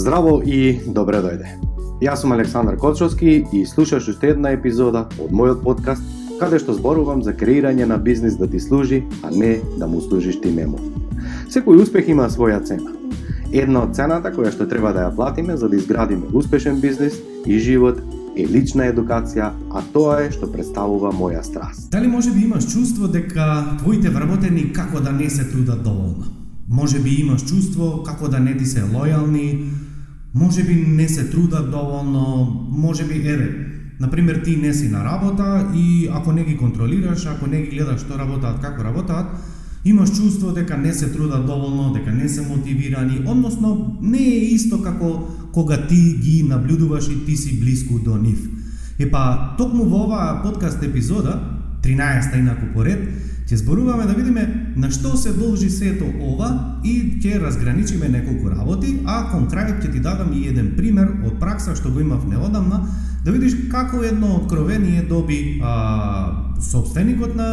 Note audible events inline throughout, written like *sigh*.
Здраво и добре дојде. Јас сум Александар Кочовски и слушаш уште една епизода од мојот подкаст каде што зборувам за креирање на бизнис да ти служи, а не да му служиш ти нему. Секој успех има своја цена. Една од цената која што треба да ја платиме за да изградиме успешен бизнис и живот е лична едукација, а тоа е што представува моја страст. Дали може би имаш чувство дека твоите вработени како да не се трудат доволно? Може би имаш чувство како да не ти се лојални, може би не се трудат доволно, може би, еве, например, ти не си на работа и ако не ги контролираш, ако не ги гледаш што работаат, како работаат, имаш чувство дека не се трудат доволно, дека не се мотивирани, односно не е исто како кога ти ги наблюдуваш и ти си близко до нив. Епа, токму во оваа подкаст епизода, 13-та инаку поред, ќе зборуваме да видиме на што се должи сето ова и ќе разграничиме неколку работи, а кон крајот ќе ти дадам и еден пример од пракса што го имав неодамна, да видиш како едно откровение доби а, собственикот на,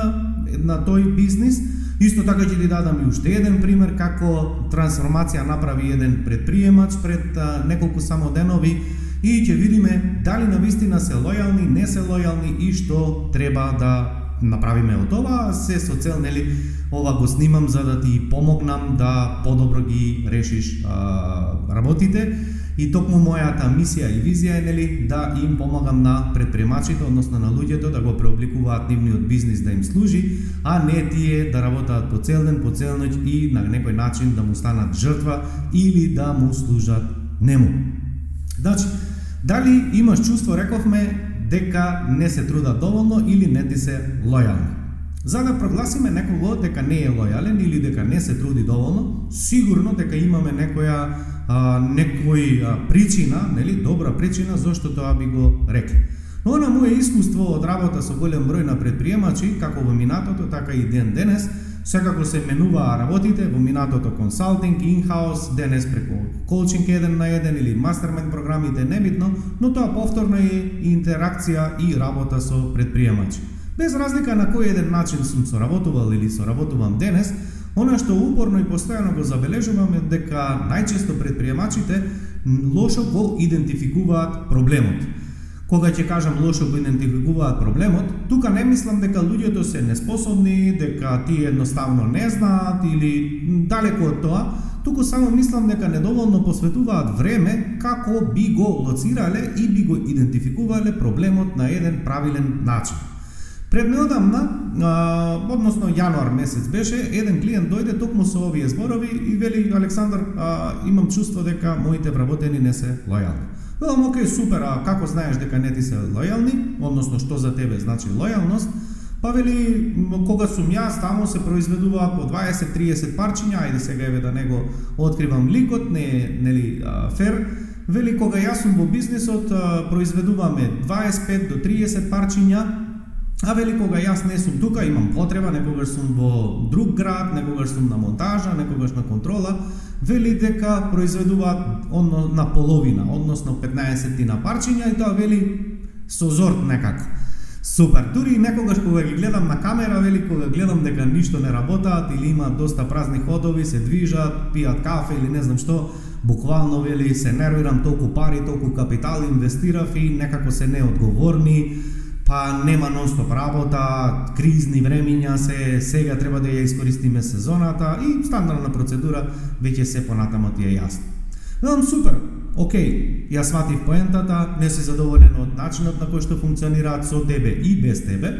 на тој бизнис, Исто така ќе ти дадам и уште еден пример како трансформација направи еден предприемач пред а, неколку само денови и ќе видиме дали на вистина се лојални, не се лојални и што треба да направиме од ова, се со цел нели ова го снимам за да ти помогнам да подобро ги решиш а, работите и токму мојата мисија и визија е нели да им помагам на предприемачите, односно на луѓето да го преобликуваат нивниот бизнис да им служи, а не тие да работат по цел ден, по цел ноќ и на некој начин да му станат жртва или да му служат нему. Значи, дали имаш чувство, рековме, дека не се трудат доволно или не ти се лојални. За да прогласиме некого дека не е лојален или дека не се труди доволно, сигурно дека имаме некоја а, некој а, причина, нели, добра причина зашто тоа би го рекле. Но на моје искуство од работа со голем број на предприемачи, како во минатото, така и ден денес, Секако се менуваа работите во минатото консалтинг, инхаус, денес преку коучинг еден на еден или мастермен програмите, небитно, но тоа повторно е интеракција и работа со предприемачи. Без разлика на кој еден начин сум соработувал или соработувам денес, она што упорно и постојано го забележувам е дека најчесто предприемачите лошо го идентификуваат проблемот кога ќе кажам лошо го идентификуваат проблемот, тука не мислам дека луѓето се неспособни, дека тие едноставно не знаат или далеко од тоа, туку само мислам дека недоволно посветуваат време како би го лоцирале и би го идентификувале проблемот на еден правилен начин. Пред неодамна, а, односно јануар месец беше, еден клиент дојде токму со овие зборови и вели Александар, а, имам чувство дека моите вработени не се лојални. Велам, окей, супер, а како знаеш дека не ти се лојални, односно што за тебе значи лојалност? Па вели, кога сум јас, таму се произведува по 20-30 парчиња, ајде сега еве да него откривам ликот, не е нели фер. Вели, кога јас сум во бизнисот, произведуваме 25 до 30 парчиња, А вели кога јас не сум тука, имам потреба, некогаш сум во друг град, некогаш сум на монтажа, некогаш на контрола, вели дека произведуваат одно, на половина, односно 15 на парчиња и тоа вели со зорт некако. Супер. Дури и некогаш кога ги гледам на камера, вели кога гледам дека ништо не работаат или има доста празни ходови, се движат, пијат кафе или не знам што, буквално вели се нервирам толку пари, толку капитал инвестирав и некако се неодговорни па нема нонстоп работа, кризни времиња се, сега треба да ја искористиме сезоната и стандардна процедура веќе се понатамо ти е јасно. Велам супер, окей, ја сватив поентата, не се задоволен од начинот на кој што функционираат со тебе и без тебе,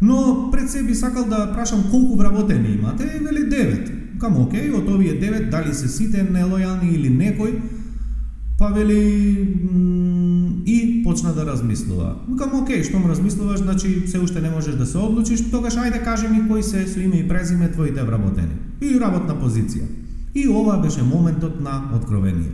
но пред себе сакал да прашам колку вработени имате, и вели 9. Кам окей, од овие 9 дали се сите нелојални или некој, па вели и почна да размислува. Викам, окей, му размислуваш, значи се уште не можеш да се одлучиш, тогаш ајде кажи ми кои се со име и презиме твоите вработени. И работна позиција. И ова беше моментот на откровение.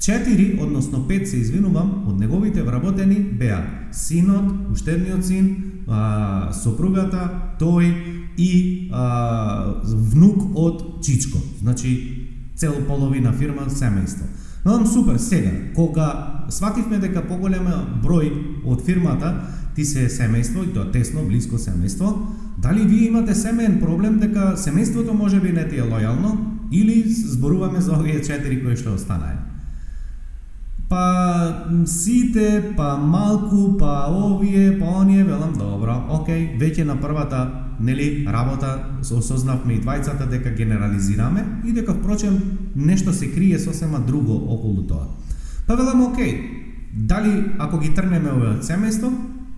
Четири, односно пет се извинувам, од неговите вработени беа синот, уштедниот син, а, сопругата, тој и а, внук од Чичко. Значи, цел половина фирма, семејство. Но супер, сега, кога свативме дека поголема број од фирмата ти се семејство и тоа тесно, близко семејство, дали вие имате семеен проблем дека семејството може би не ти е лојално или зборуваме за овие четири кои што останаа? Па сите, па малку, па овие, па оние, велам, добро, окей, веќе на првата нели работа осознавме и двајцата дека генерализираме и дека впрочем нешто се крие сосема друго околу тоа. Па велам окей, дали ако ги трнеме овој семејство,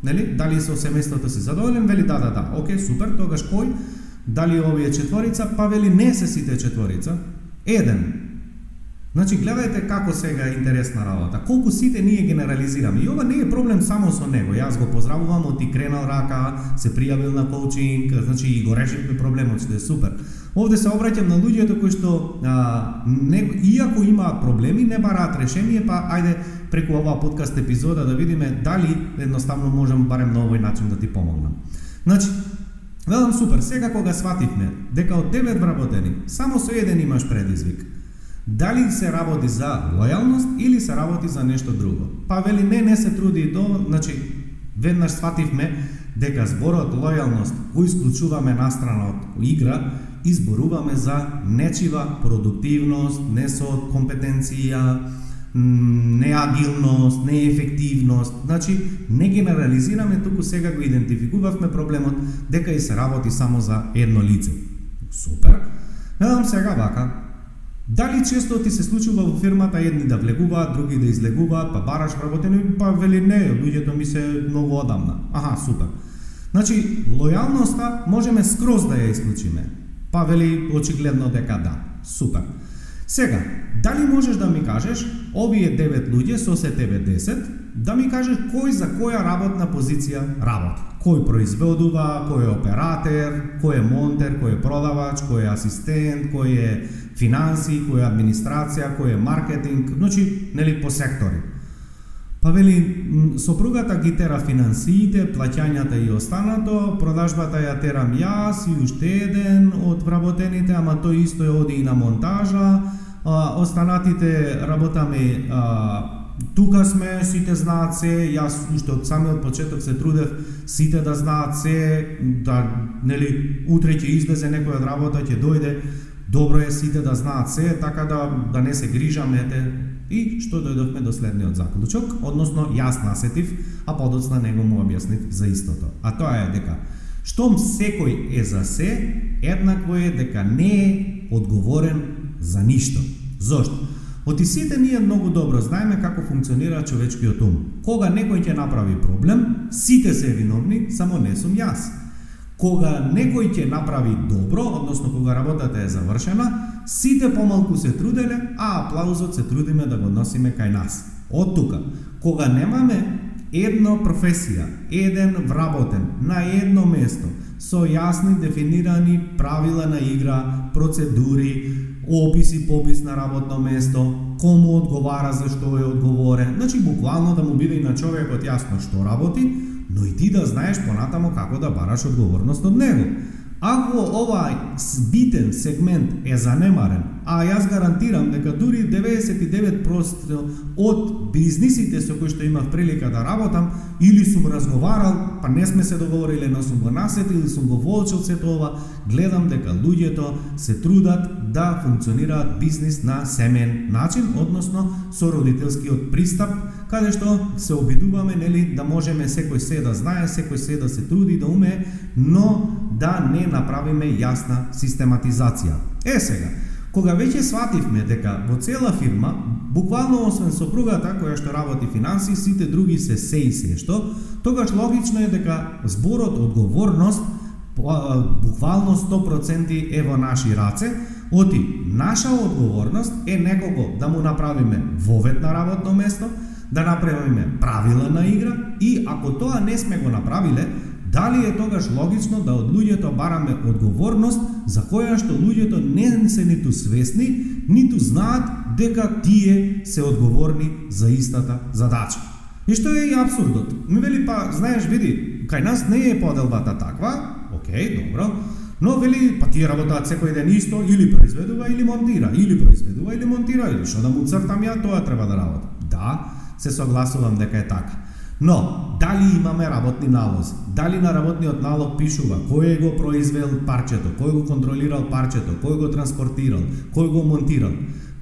нели, дали со семејството се задоволен, вели да, да, да, окей, супер, тогаш кој, дали овие четворица, па вели не се сите четворица, еден, Значи, гледајте како сега е интересна работа. Колку сите ние генерализираме. И ова не е проблем само со него. Јас го поздравувам, оти кренал рака, се пријавил на коучинг, значи и го решивме проблемот, што е супер. Овде се обраќам на луѓето кои што а, не, иако имаат проблеми, не бараат решение, па ајде преку оваа подкаст епизода да видиме дали едноставно можам барем на овој начин да ти помогнам. Значи, велам супер, сега кога свативме дека од 9 вработени, само со еден имаш предизвик – Дали се работи за лојалност или се работи за нешто друго? Па вели не, не се труди и до, значи веднаш свативме дека зборот лојалност го исклучуваме настрана од игра и зборуваме за нечива продуктивност, не со компетенција, неагилност, неефективност. Значи, не генерализираме, туку сега го идентификувавме проблемот дека и се работи само за едно лице. Супер. Гледам сега вака, Дали често ти се случува во фирмата едни да влегуваат, други да излегуваат, па бараш вработени, па вели не, луѓето ми се многу одамна. Аха, супер. Значи, лојалноста можеме скроз да ја исклучиме. Па вели очигледно дека да. Супер. Сега, дали можеш да ми кажеш, овие 9 луѓе со се тебе 10, да ми кажеш кој за која работна позиција работи? Кој произведува, кој е оператор, кој е монтер, кој е продавач, кој е асистент, кој е финанси, кој е администрација, кој е маркетинг, значи, нели, по сектори. Па вели, сопругата ги тера финансиите, плаќањата и останато, продажбата ја терам јас и уште еден од вработените, ама тој исто ја оди и на монтажа, а, останатите работаме а, тука сме, сите знаат се, јас уште од самиот почеток се трудев сите да знаат се, да, нели, утре ќе излезе некоја од работа, ќе дојде, Добро е сите да знаат се, така да да не се грижаме ете и што дојдовме до следниот заклучок, односно јас насетив, а подоцна него му објаснив за истото. А тоа е дека штом секој е за се, еднакво е дека не е одговорен за ништо. Зошто? Оти сите ние многу добро знаеме како функционира човечкиот ум. Кога некој ќе направи проблем, сите се виновни, само не сум јас. Кога некој ќе направи добро, односно кога работата е завршена, сите помалку се труделе, а аплаузот се трудиме да го носиме кај нас. Од тука, кога немаме една професија, еден вработен, на едно место, со јасни дефинирани правила на игра, процедури, опис и попис на работно место, кому одговара за што е одговорен, значи буквално да му биде и на човекот јасно што работи, но и ти да знаеш понатамо како да бараш одговорност од него. Ако овај битен сегмент е занемарен, а јас гарантирам дека дури 99% од бизнисите со кои што имав прилика да работам, или сум разговарал, па не сме се договориле, но сум го насетил или сум го волчил сето ова, гледам дека луѓето се трудат да функционираат бизнис на семен начин, односно со родителскиот пристап, Така каде што се обидуваме нели да можеме секој се да знае, секој се да се труди да уме, но да не направиме јасна систематизација. Е сега, кога веќе свативме дека во цела фирма, буквално освен сопругата која што работи финанси, сите други се се и се што, тогаш логично е дека зборот одговорност буквално 100% е во наши раце, оти наша одговорност е некого да му направиме вовет на работно место, да направиме правила на игра и ако тоа не сме го направиле, Дали е тогаш логично да од луѓето бараме одговорност за која што луѓето не се ниту свесни, ниту знаат дека тие се одговорни за истата задача. И што е и абсурдот. Ми вели па, знаеш, види, кај нас не е поделбата таква, окей, добро, но вели, па тие работаат секој ден исто, или произведува, или монтира, или произведува, или монтира, или што да му цртам ја, тоа треба да работи. Да, се согласувам дека е така. Но, дали имаме работни налози? Дали на работниот налог пишува кој го произвел парчето, кој го контролирал парчето, кој го транспортирал, кој го монтирал?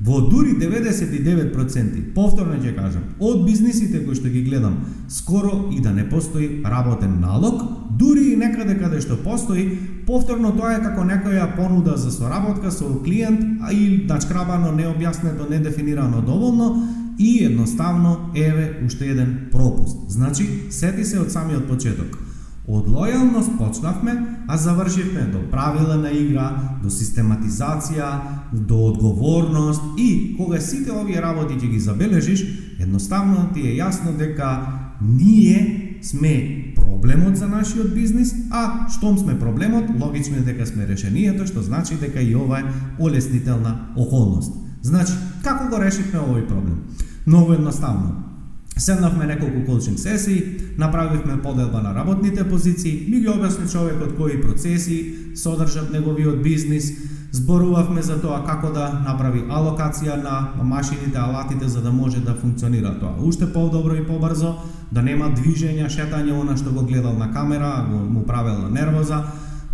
Во дури 99%, повторно ќе кажам, од бизнисите кои што ги гледам, скоро и да не постои работен налог, дури и некаде каде што постои, повторно тоа е како некоја понуда за соработка со клиент, а и начкрабано, необјаснето, недефинирано доволно, и едноставно еве уште еден пропуст. Значи, сети се од самиот почеток. Од лојалност почнавме, а завршивме до правила на игра, до систематизација, до одговорност и кога сите овие работи ќе ги забележиш, едноставно ти е јасно дека ние сме проблемот за нашиот бизнис, а штом сме проблемот, логично е дека сме решението, што значи дека и ова е олеснителна околност. Значи, како го решивме овој проблем? Многу едноставно. Седнавме неколку коучинг сесии, направивме поделба на работните позиции, ми ги објасни човекот кои процеси содржат неговиот бизнис, зборувавме за тоа како да направи алокација на машините, алатите за да може да функционира тоа уште подобро и побрзо, да нема движења, шетање, она што го гледал на камера, го му правел нервоза,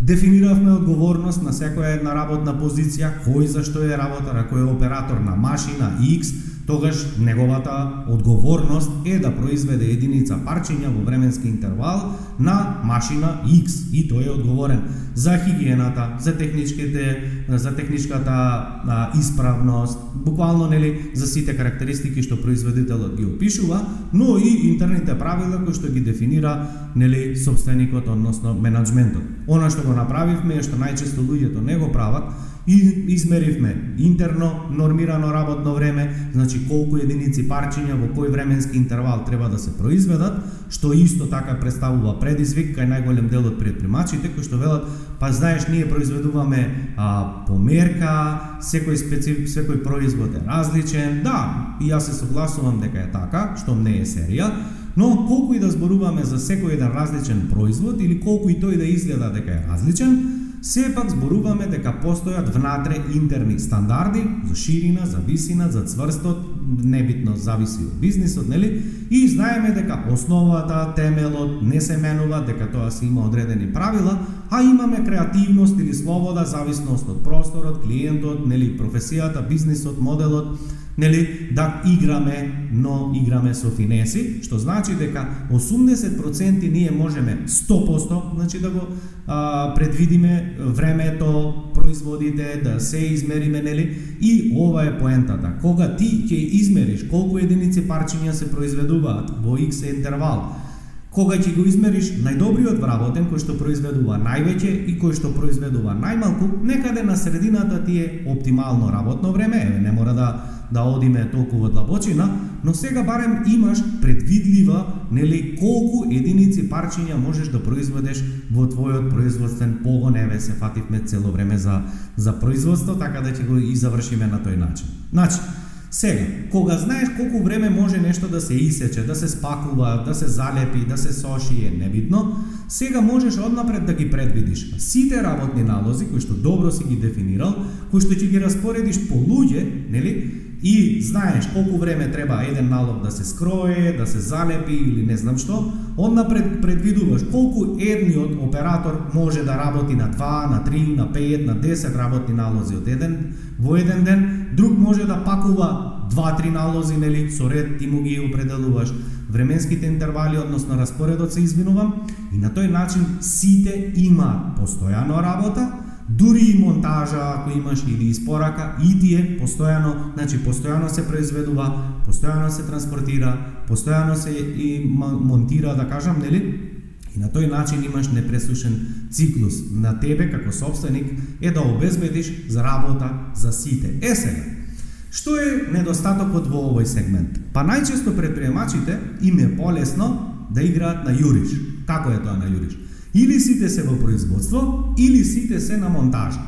Дефиниравме одговорност на секоја една работна позиција, кој за што е работар, кој е оператор на машина X, тогаш неговата одговорност е да произведе единица парчиња во временски интервал на машина X и тој е одговорен за хигиената, за техничките, за техничката а, исправност, буквално нели за сите карактеристики што производителот ги опишува, но и интерните правила кои што ги дефинира нели собственикот, односно менеджментот. Она што го направивме е што најчесто луѓето не го прават, и измеривме интерно нормирано работно време, значи колку единици парчиња во кој временски интервал треба да се произведат, што исто така представува предизвик кај најголем дел од предпримачите кои што велат па знаеш ние произведуваме а, по мерка, секој специ, секој производ е различен. Да, и јас се согласувам дека е така, што не е серија, но колку и да зборуваме за секој еден различен производ или колку и тој да изгледа дека е различен, Сепак зборуваме дека постојат внатре интерни стандарди за ширина, за висина, за цврстот, небитно зависи од бизнисот, нели? И знаеме дека основата, темелот не се менува, дека тоа се има одредени правила, а имаме креативност или слобода, зависност од просторот, клиентот, нели, професијата, бизнисот, моделот, нели, да играме, но играме со финеси, што значи дека 80% ние можеме 100%, значи да го а, предвидиме времето, производите, да се измериме, нели, и ова е поентата. Кога ти ќе измериш колку единици парчиња се произведуваат во X интервал, кога ќе го измериш најдобриот вработен кој што произведува највеќе и кој што произведува најмалку, некаде на средината ти е оптимално работно време, еве не мора да да одиме толку во длабочина, но сега барем имаш предвидлива, нели, колку единици парчиња можеш да произведеш во твојот производствен погон, еве се фативме цело време за за производство, така да ќе го и завршиме на тој начин. Значи, Сега, кога знаеш колку време може нешто да се исече, да се спакува, да се залепи, да се соши, е небитно, сега можеш однапред да ги предвидиш сите работни налози кои што добро си ги дефинирал, кои што ќе ги распоредиш по луѓе, нели? И знаеш колку време треба еден налог да се скрое, да се залепи или не знам што, однапред предвидуваш колку едниот оператор може да работи на 2, на 3, на 5, на 10 работни налози од еден во еден ден, друг може да пакува два-три налози, нели, со ред ти му ги определуваш. Временските интервали, односно распоредот се извинувам, и на тој начин сите има постојано работа, дури и монтажа ако имаш или испорака, и тие постојано, значи постојано се произведува, постојано се транспортира, постојано се и монтира, да кажам, нели? И на тој начин имаш непресушен циклус. На тебе како собственик е да обезбедиш за работа за сите. Е сега, што е недостатокот во овој сегмент? Па најчесто предприемачите им е полесно да играат на јуриш. Како е тоа на јуриш? Или сите се во производство, или сите се на монтажа.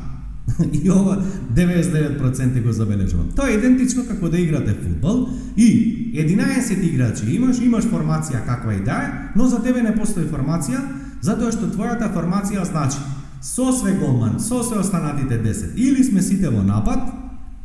*laughs* И ова 99% го забележувам. Тоа е идентично како да играте фудбал и 11 играчи имаш, имаш формација каква и да е, но за тебе не постои формација, затоа што твојата формација значи со све голман, со све останатите 10. Или сме сите во напад,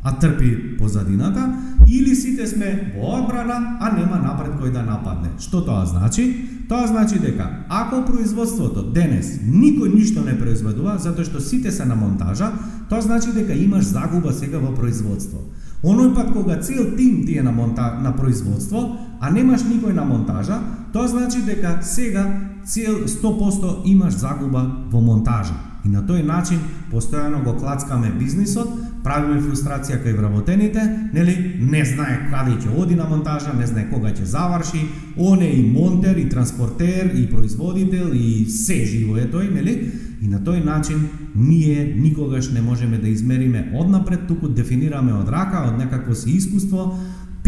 а трпи позадината, или сите сме во одбрана, а нема напред кој да нападне. Што тоа значи? Тоа значи дека ако производството денес никој ништо не произведува затоа што сите се на монтажа, тоа значи дека имаш загуба сега во производство. Оној пат кога цел тим ти е на, монта, на производство, а немаш никој на монтажа, тоа значи дека сега цел 100% имаш загуба во монтажа. И на тој начин постојано го клацкаме бизнисот, правиме фрустрација кај вработените, нели, не знае каде ќе оди на монтажа, не знае кога ќе заврши, он е и монтер, и транспортер, и производител, и се живо е тој, нели? И на тој начин ние никогаш не можеме да измериме однапред, туку дефинираме од рака, од некакво си искуство,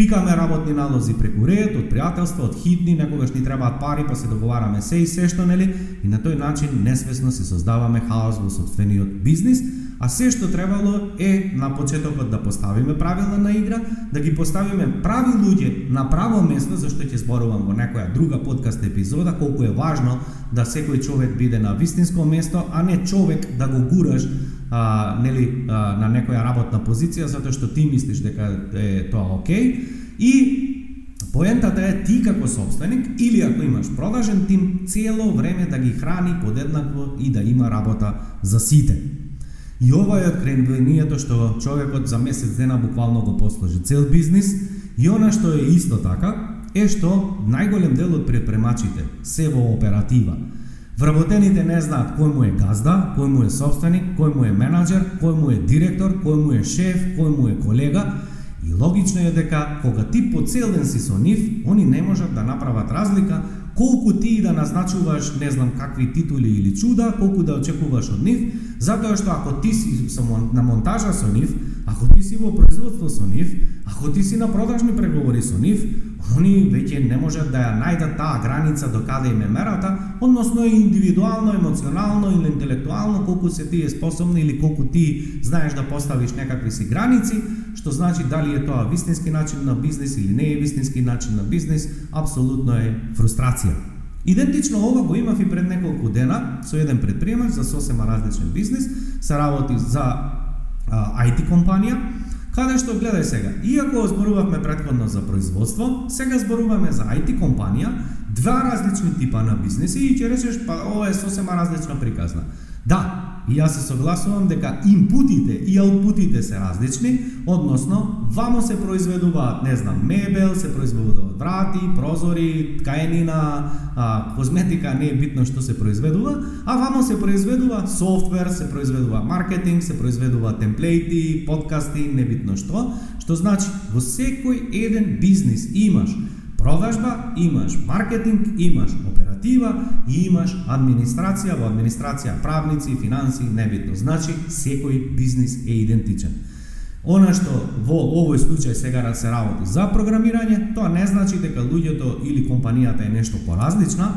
Пикаме работни налози преку ред, од пријателство, од хитни, некогаш ни требаат пари, па се договараме се и се што, нели? И на тој начин несвесно се создаваме хаос во собствениот бизнис, а се што требало е на почетокот да поставиме правила на игра, да ги поставиме прави луѓе на право место, зашто ќе зборувам во некоја друга подкаст епизода, колку е важно да секој човек биде на вистинско место, а не човек да го гураш а, нели, а, на некоја работна позиција затоа што ти мислиш дека е тоа окей и поентата е ти како собственик или ако имаш продажен тим цело време да ги храни подеднакво и да има работа за сите. И ова е откренението што човекот за месец дена буквално го посложи цел бизнис и она што е исто така е што најголем дел од предпремачите се во оператива Вработените не знаат кој му е газда, кој му е собственик, кој му е менаџер, кој му е директор, кој му е шеф, кој му е колега. И логично е дека кога ти по цел ден си со нив, они не можат да направат разлика колку ти да назначуваш не знам какви титули или чуда, колку да очекуваш од нив, затоа што ако ти си на монтажа со нив, ако ти си во производство со нив, ако ти си на продажни преговори со нив, они веќе не можат да ја најдат таа граница до каде им е мерата, односно индивидуално, емоционално или интелектуално колку се ти е способна или колку ти знаеш да поставиш некакви си граници, што значи дали е тоа вистински начин на бизнес или не е вистински начин на бизнес, апсолутно е фрустрација. Идентично ова го имав и пред неколку дена со еден предприемач за сосема различен бизнес, се работи за а, IT компанија, Каде што гледај сега, иако зборувавме предходно за производство, сега зборуваме за IT компанија, два различни типа на бизнеси и ќе речеш па ова е сосема различна приказна. Да, И јас се согласувам дека импутите и аутпутите се различни, односно, вамо се произведуваат, не знам, мебел, се произведуваат врати, прозори, ткаенина, а, козметика, не е битно што се произведува, а вамо се произведува софтвер, се произведува маркетинг, се произведува темплейти, подкасти, не битно што, што значи во секој еден бизнис имаш продажба, имаш маркетинг, имаш оператива и имаш администрација, во администрација правници, финанси, небитно. Значи, секој бизнис е идентичен. Она што во овој случај сега се работи за програмирање, тоа не значи дека луѓето или компанијата е нешто поразлична,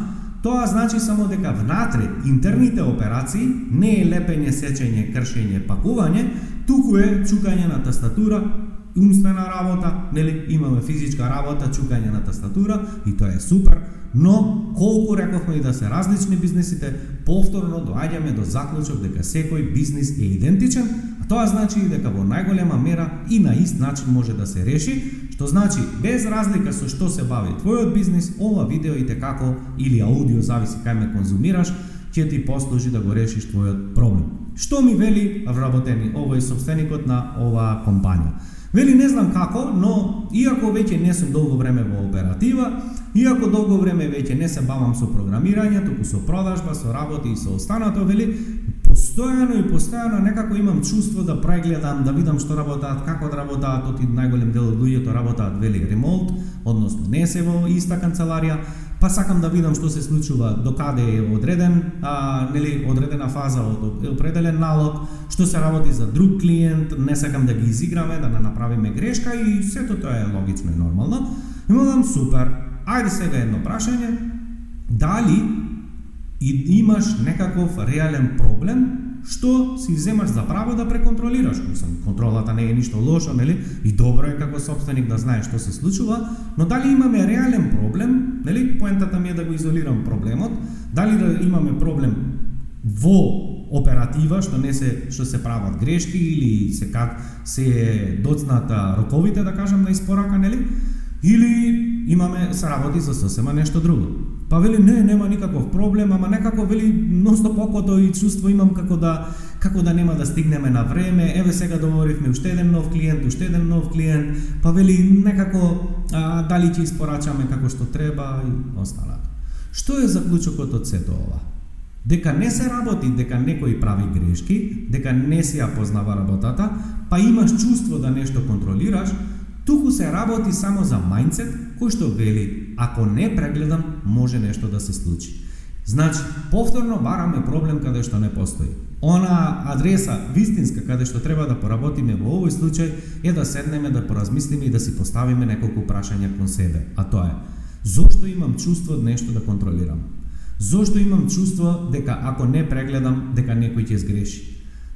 тоа значи само дека внатре интерните операции не е лепење, сечење, кршење, пакување, туку е чукање на тастатура умствена работа, нели имаме физичка работа, чукање на тастатура и тоа е супер, но колку рековме и да се различни бизнисите, повторно доаѓаме до заклучок дека секој бизнис е идентичен, а тоа значи и дека во најголема мера и на ист начин може да се реши, што значи без разлика со што се бави твојот бизнис, ова видео и како или аудио зависи кај ме конзумираш, ќе ти послужи да го решиш твојот проблем. Што ми вели вработени овој собственикот на оваа компанија? Вели не знам како, но иако веќе не сум долго време во оператива, иако долго време веќе не се бавам со програмирање, туку со продажба, со работи и со останато, вели, постојано и постојано некако имам чувство да прегледам, да видам што работаат, како да работаат, оти најголем дел од луѓето работаат вели ремонт, односно не се во иста канцеларија, па сакам да видам што се случува, до каде е одреден, а, нели, одредена фаза од определен налог, што се работи за друг клиент, не сакам да ги изиграме, да не направиме грешка и сето тоа е логично и нормално. И му супер. Ајде сега едно прашање. Дали имаш некаков реален проблем што си земаш за право да преконтролираш. Мислам, контролата не е ништо лошо, нели? И добро е како собственик да знаеш што се случува, но дали имаме реален проблем, нели? Поентата ми е да го изолирам проблемот, дали да имаме проблем во оператива што не се што се прават грешки или се как се доцната роковите да кажам на испорака, нели? Или имаме се работи за сосема нешто друго. Па вели не, нема никаков проблем, ама некако вели ностоп окото и чувство имам како да како да нема да стигнеме на време, еве сега договоривме уште еден нов клиент, уште еден нов клиент, па вели некако а, дали ќе испорачаме како што треба и остана. Што е заклучокот од сето ова? дека не се работи, дека некој прави грешки, дека не си ја познава работата, па имаш чувство да нешто контролираш, туку се работи само за мајнцет кој што вели, ако не прегледам, може нешто да се случи. Значи, повторно бараме проблем каде што не постои. Она адреса вистинска каде што треба да поработиме во овој случај е да седнеме да поразмислиме и да си поставиме неколку прашања кон себе, а тоа е зошто имам чувство нешто да контролирам? Зошто имам чувство дека ако не прегледам, дека некој ќе сгреши?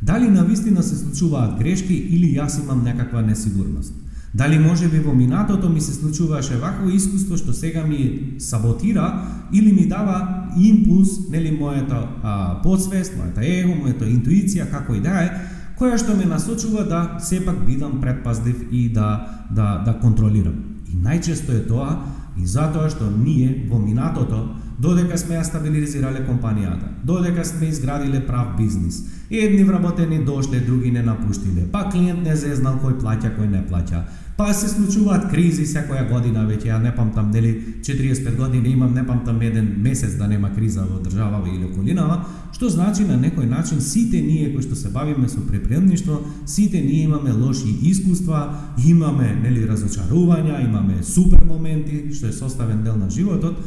Дали на вистина се случуваат грешки или јас имам некаква несигурност? Дали може би во минатото ми се случуваше вакво искуство што сега ми саботира или ми дава импулс, нели мојата а, подсвест, мојата его, мојата интуиција, како и да е, која што ме насочува да сепак бидам предпазлив и да, да, да контролирам. И најчесто е тоа и затоа што ние во минатото додека сме ја стабилизирале компанијата, додека сме изградиле прав бизнис. Едни вработени дошле, други не напуштиле, па клиент не зезнал кој плаќа, кој не плаќа. Па се случуваат кризи секоја година, веќе ја не памтам, нели 45 години имам, не памтам еден месец да нема криза во државава или околинава, што значи на некој начин сите ние кои што се бавиме со преприемништво, сите ние имаме лоши искуства, имаме нели разочарувања, имаме супер моменти што е составен дел на животот,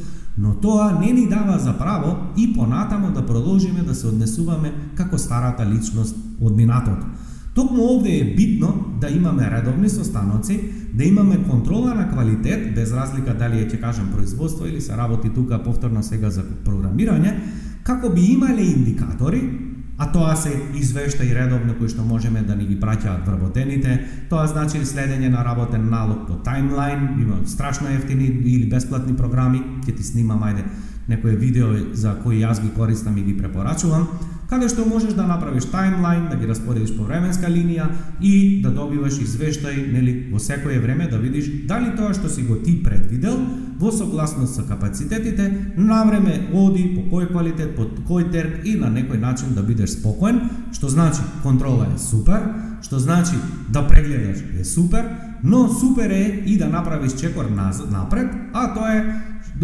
но тоа не ни дава за право и понатамо да продолжиме да се однесуваме како старата личност од минатото. Токму овде е битно да имаме редовни состаноци, да имаме контрола на квалитет, без разлика дали е, ќе кажам, производство или се работи тука повторно сега за програмирање, како би имале индикатори а тоа се извешта и редовно кои што можеме да ни ги праќаат вработените. Тоа значи следење на работен налог по таймлайн, има страшно ефтини или бесплатни програми, ќе ти снимам ајде некое видео за кои јас ги користам и ги препорачувам, каде што можеш да направиш таймлайн, да ги распоредиш по временска линија и да добиваш извештај, нели, во секое време да видиш дали тоа што си го ти предвидел во согласност со капацитетите, на време оди по кој квалитет, под кој терк и на некој начин да бидеш спокоен, што значи контрола е супер, што значи да прегледаш е супер, но супер е и да направиш чекор напред, а тоа е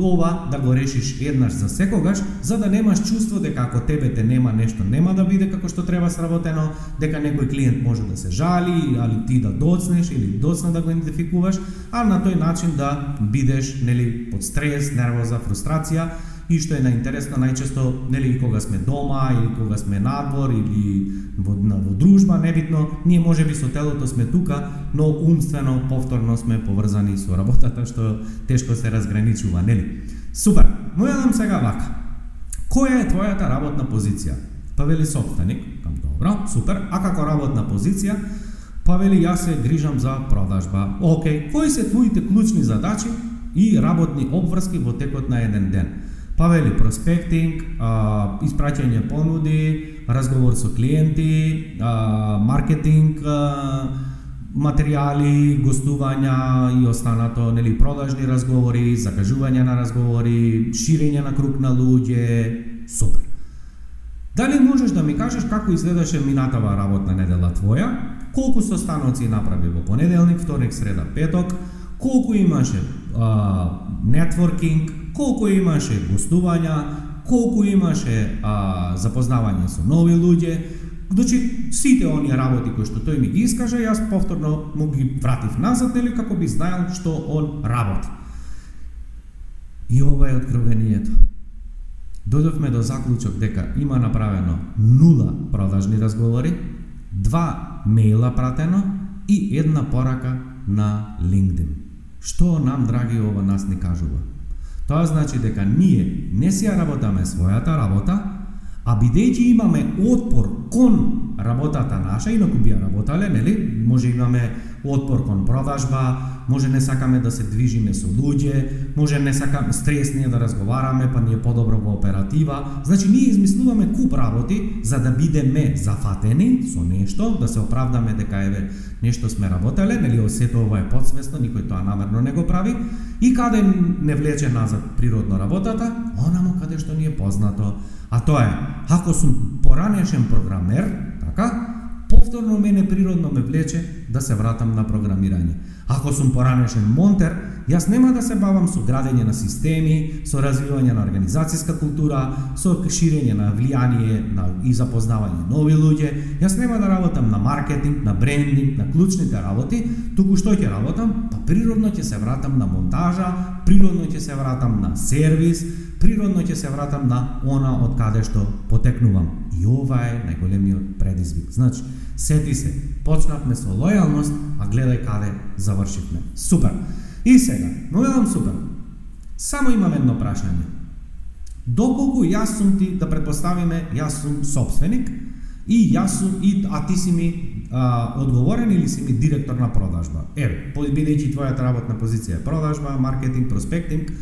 ова да го решиш еднаш за секогаш, за да немаш чувство дека ако тебе те нема нешто нема да биде како што треба сработено, дека некој клиент може да се жали, али ти да доцнеш или доцна да го идентификуваш, а на тој начин да бидеш нели под стрес, нервоза, фрустрација и што е наинтересно најчесто нели и кога сме дома или кога сме надвор или во, на, во дружба, небитно, ние може би со телото сме тука, но умствено повторно сме поврзани со работата што тешко се разграничува, нели? Супер. Му јадам сега вака. Која е твојата работна позиција? Па вели собственик, кам добро, супер. А како работна позиција? Па вели јас се грижам за продажба. Океј, кои се твоите клучни задачи и работни обврски во текот на еден ден? Павели, проспектинг, а, испраќање понуди, разговор со клиенти, а, маркетинг, а, материјали, гостувања и останато, нели продажни разговори, закажување на разговори, ширење на круг на луѓе, супер. Дали можеш да ми кажеш како изгледаше минатава работна недела твоја? Колку состаноци направи во понеделник, вторник, среда, петок? Колку имаше а, нетворкинг? Колку имаше гостувања, колку имаше а, запознавање со нови луѓе, Значи, сите оние работи кои што тој ми ги искаже, јас повторно му ги вратив назад, нели, како би знаел што он работи. И ова е откровението. Додовме до заклучок дека има направено нула продажни разговори, два мейла пратено и една порака на LinkedIn. Што нам, драги, ова нас не кажува? Тоа значи дека ние не си ја работаме својата работа, а бидејќи имаме отпор кон работата наша, инаку би ја работале, нели? Може имаме отпор кон продажба, може не сакаме да се движиме со луѓе, може не сакаме стресни да разговараме, па ни е подобро во оператива. Значи ние измислуваме куп работи за да бидеме зафатени со нешто, да се оправдаме дека еве нешто сме работеле, нели сето ова е подсвесно, никој тоа намерно не го прави. И каде не влече назад природно работата, онамо каде што ни е познато. А тоа е, ако сум поранешен програмер, Така, повторно мене природно ме влече да се вратам на програмирање. Ако сум поранешен монтер, јас нема да се бавам со градење на системи, со развивање на организацијска култура, со ширење на влијание на и запознавање нови луѓе. Јас нема да работам на маркетинг, на брендинг, на клучните работи, туку што ќе работам? Па природно ќе се вратам на монтажа, природно ќе се вратам на сервис, природно ќе се вратам на она од каде што потекнувам. И ова е најголемиот предизвик. Значи, сети се, почнавме со лојалност, а гледај каде завршивме. Супер. И сега, но велам супер. Само имам едно прашање. Доколку јас сум ти, да предпоставиме, јас сум собственик, и јас сум, и, а ти си ми а, одговорен или си ми директор на продажба. Еве, бидејќи твојата работна позиција е продажба, маркетинг, проспектинг,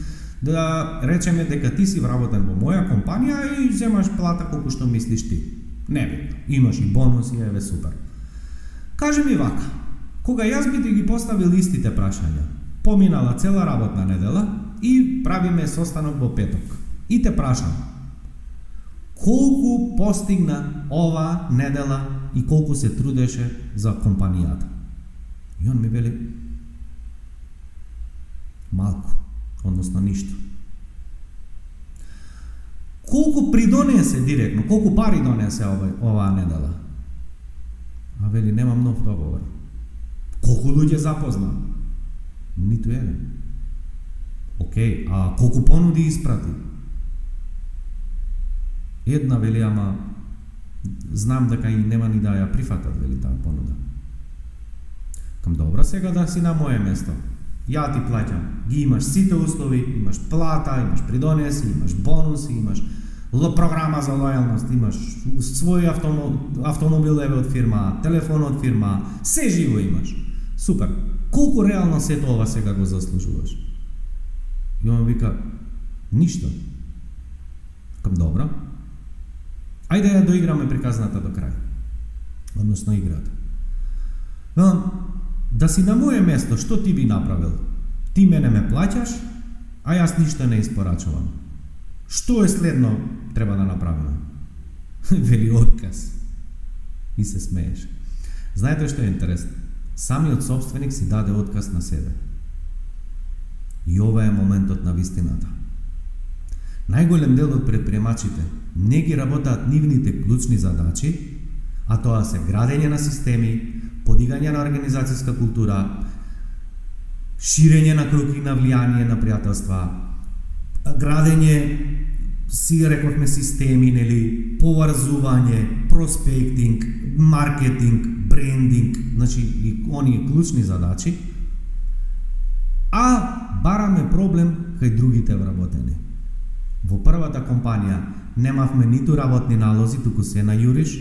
да речеме дека ти си вработен во моја компанија и земаш плата колку што мислиш ти. Не битно. Имаш и бонуси, еве супер. Кажи ми вака, кога јас би ти ги поставил истите прашања, поминала цела работна недела и правиме состанок во петок. И те прашам, колку постигна ова недела и колку се трудеше за компанијата? И он ми вели, малку односно ништо. Колку придонесе директно, колку пари донесе ова, оваа недела? А вели, немам нов договор. Колку луѓе запозна? Ниту еден. Океј, а колку понуди испрати? Една вели, ама знам дека и нема ни да ја прифатат, вели таа понуда. Кам добро, сега да си на моје место Ја ти плаќам. Ги имаш сите услови, имаш плата, имаш придонеси, имаш бонуси, имаш програма за лојалност, имаш свој автомобил еве од фирма, телефон од фирма, се живо имаш. Супер. Колку реално се тоа сега го заслужуваш? И он вика, ништо. Кам добро. Ајде ја доиграме приказната до крај. Односно играта. Велам, Да си на моје место, што ти би направил? Ти мене ме плаќаш, а јас ништо не испорачувам. Што е следно треба да направиме? *laughs* Вели отказ. И се смееш. Знаете што е интересно? Самиот собственик си даде отказ на себе. И ова е моментот на вистината. Најголем дел од предприемачите не ги работаат нивните клучни задачи, а тоа се градење на системи, подигање на организацијска култура, ширење на круги на влијание на пријателства, градење си рековме системи, нели, поврзување, проспектинг, маркетинг, брендинг, значи и оние клучни задачи, а бараме проблем кај другите вработени. Во првата компанија немавме ниту работни налози, туку се на јуриш,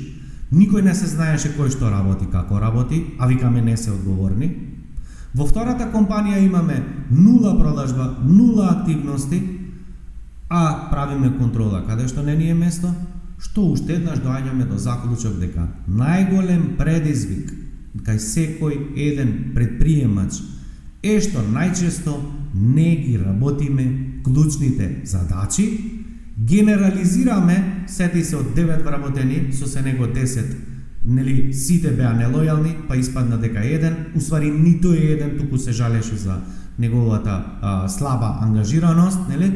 Никој не се знаеше кој што работи, како работи, а викаме не се одговорни. Во втората компанија имаме нула продажба, нула активности, а правиме контрола каде што не ни е место, што уште еднаш доаѓаме до заклучок дека најголем предизвик кај секој еден предприемач е што најчесто не ги работиме клучните задачи Генерализираме, сети се од 9 вработени, со се него 10, нели, сите беа нелојални, па испадна дека еден, усвари нито е еден, туку се жалеше за неговата а, слаба ангажираност, нели?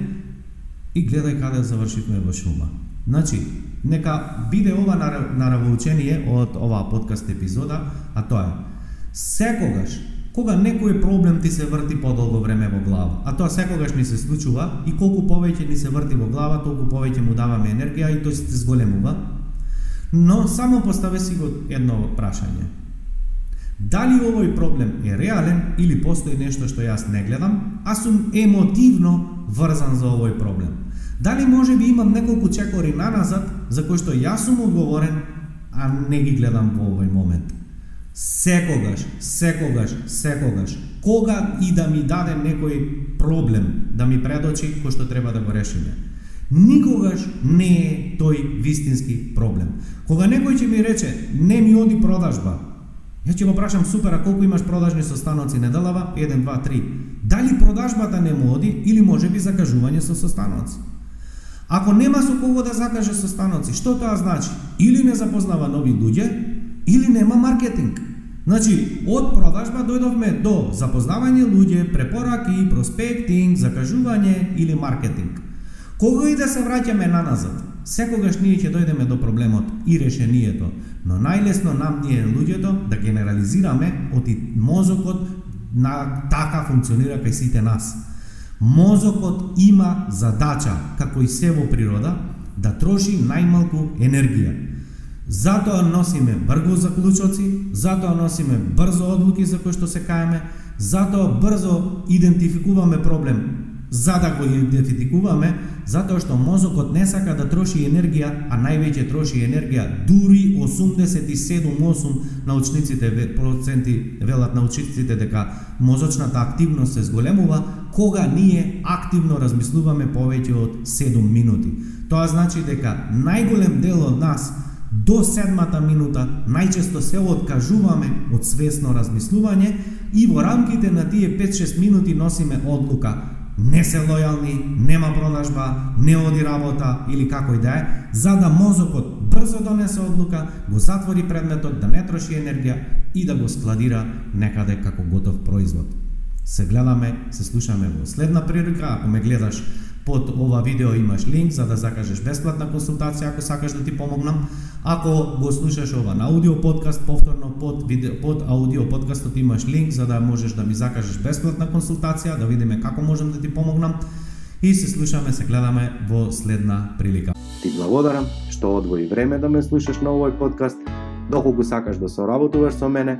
И гледај каде завршивме во шума. Значи, нека биде ова наравоучение од оваа подкаст епизода, а тоа е секогаш кога некој проблем ти се врти подолго време во глава. А тоа секогаш ни се случува и колку повеќе ни се врти во глава, толку повеќе му даваме енергија и тој се зголемува. Но само поставе си го едно прашање. Дали овој проблем е реален или постои нешто што јас не гледам, а сум емотивно врзан за овој проблем? Дали може би имам неколку чекори наназад за кои што јас сум одговорен, а не ги гледам во овој момент? Секогаш, секогаш, секогаш, кога и да ми даде некој проблем да ми предочи кој што треба да го решиме. Никогаш не е тој вистински проблем. Кога некој ќе ми рече, не ми оди продажба, ја ќе го прашам, супер, а колку имаш продажни состаноци неделава? 1, 2, 3. Дали продажбата не му оди или може би закажување со состаноци? Ако нема со кого да закаже состаноци, што тоа значи? Или не запознава нови луѓе, или нема маркетинг. Значи, од продажба дојдовме до запознавање луѓе, препораки, проспектинг, закажување или маркетинг. Кога и да се враќаме на назад, секогаш ние ќе дојдеме до проблемот и решението, но најлесно нам ние луѓето да генерализираме оти мозокот на така функционира кај сите нас. Мозокот има задача, како и се во природа, да троши најмалку енергија. Затоа носиме брго заклучоци, затоа носиме брзо одлуки за кои што се каеме, затоа брзо идентификуваме проблем, за да го идентификуваме, затоа што мозокот не сака да троши енергија, а највеќе троши енергија, дури 87,8 научниците проценти велат научниците дека мозочната активност се зголемува кога ние активно размислуваме повеќе од 7 минути. Тоа значи дека најголем дел од нас до седмата минута најчесто се откажуваме од свесно размислување и во рамките на тие 5-6 минути носиме одлука не се лојални, нема продажба, не оди работа или како и да е, за да мозокот брзо донесе одлука, го затвори предметот, да не троши енергија и да го складира некаде како готов производ. Се гледаме, се слушаме во следна прилика, ако ме гледаш Под ова видео имаш линк за да закажеш бесплатна консултација ако сакаш да ти помогнам. Ако го слушаш ова на аудио подкаст, повторно под видео, под аудио подкастот имаш линк за да можеш да ми закажеш бесплатна консултација, да видиме како можам да ти помогнам. И се слушаме, се гледаме во следна прилика. Ти благодарам што одвои време да ме слушаш на овој подкаст. Доколку сакаш да соработуваш со мене,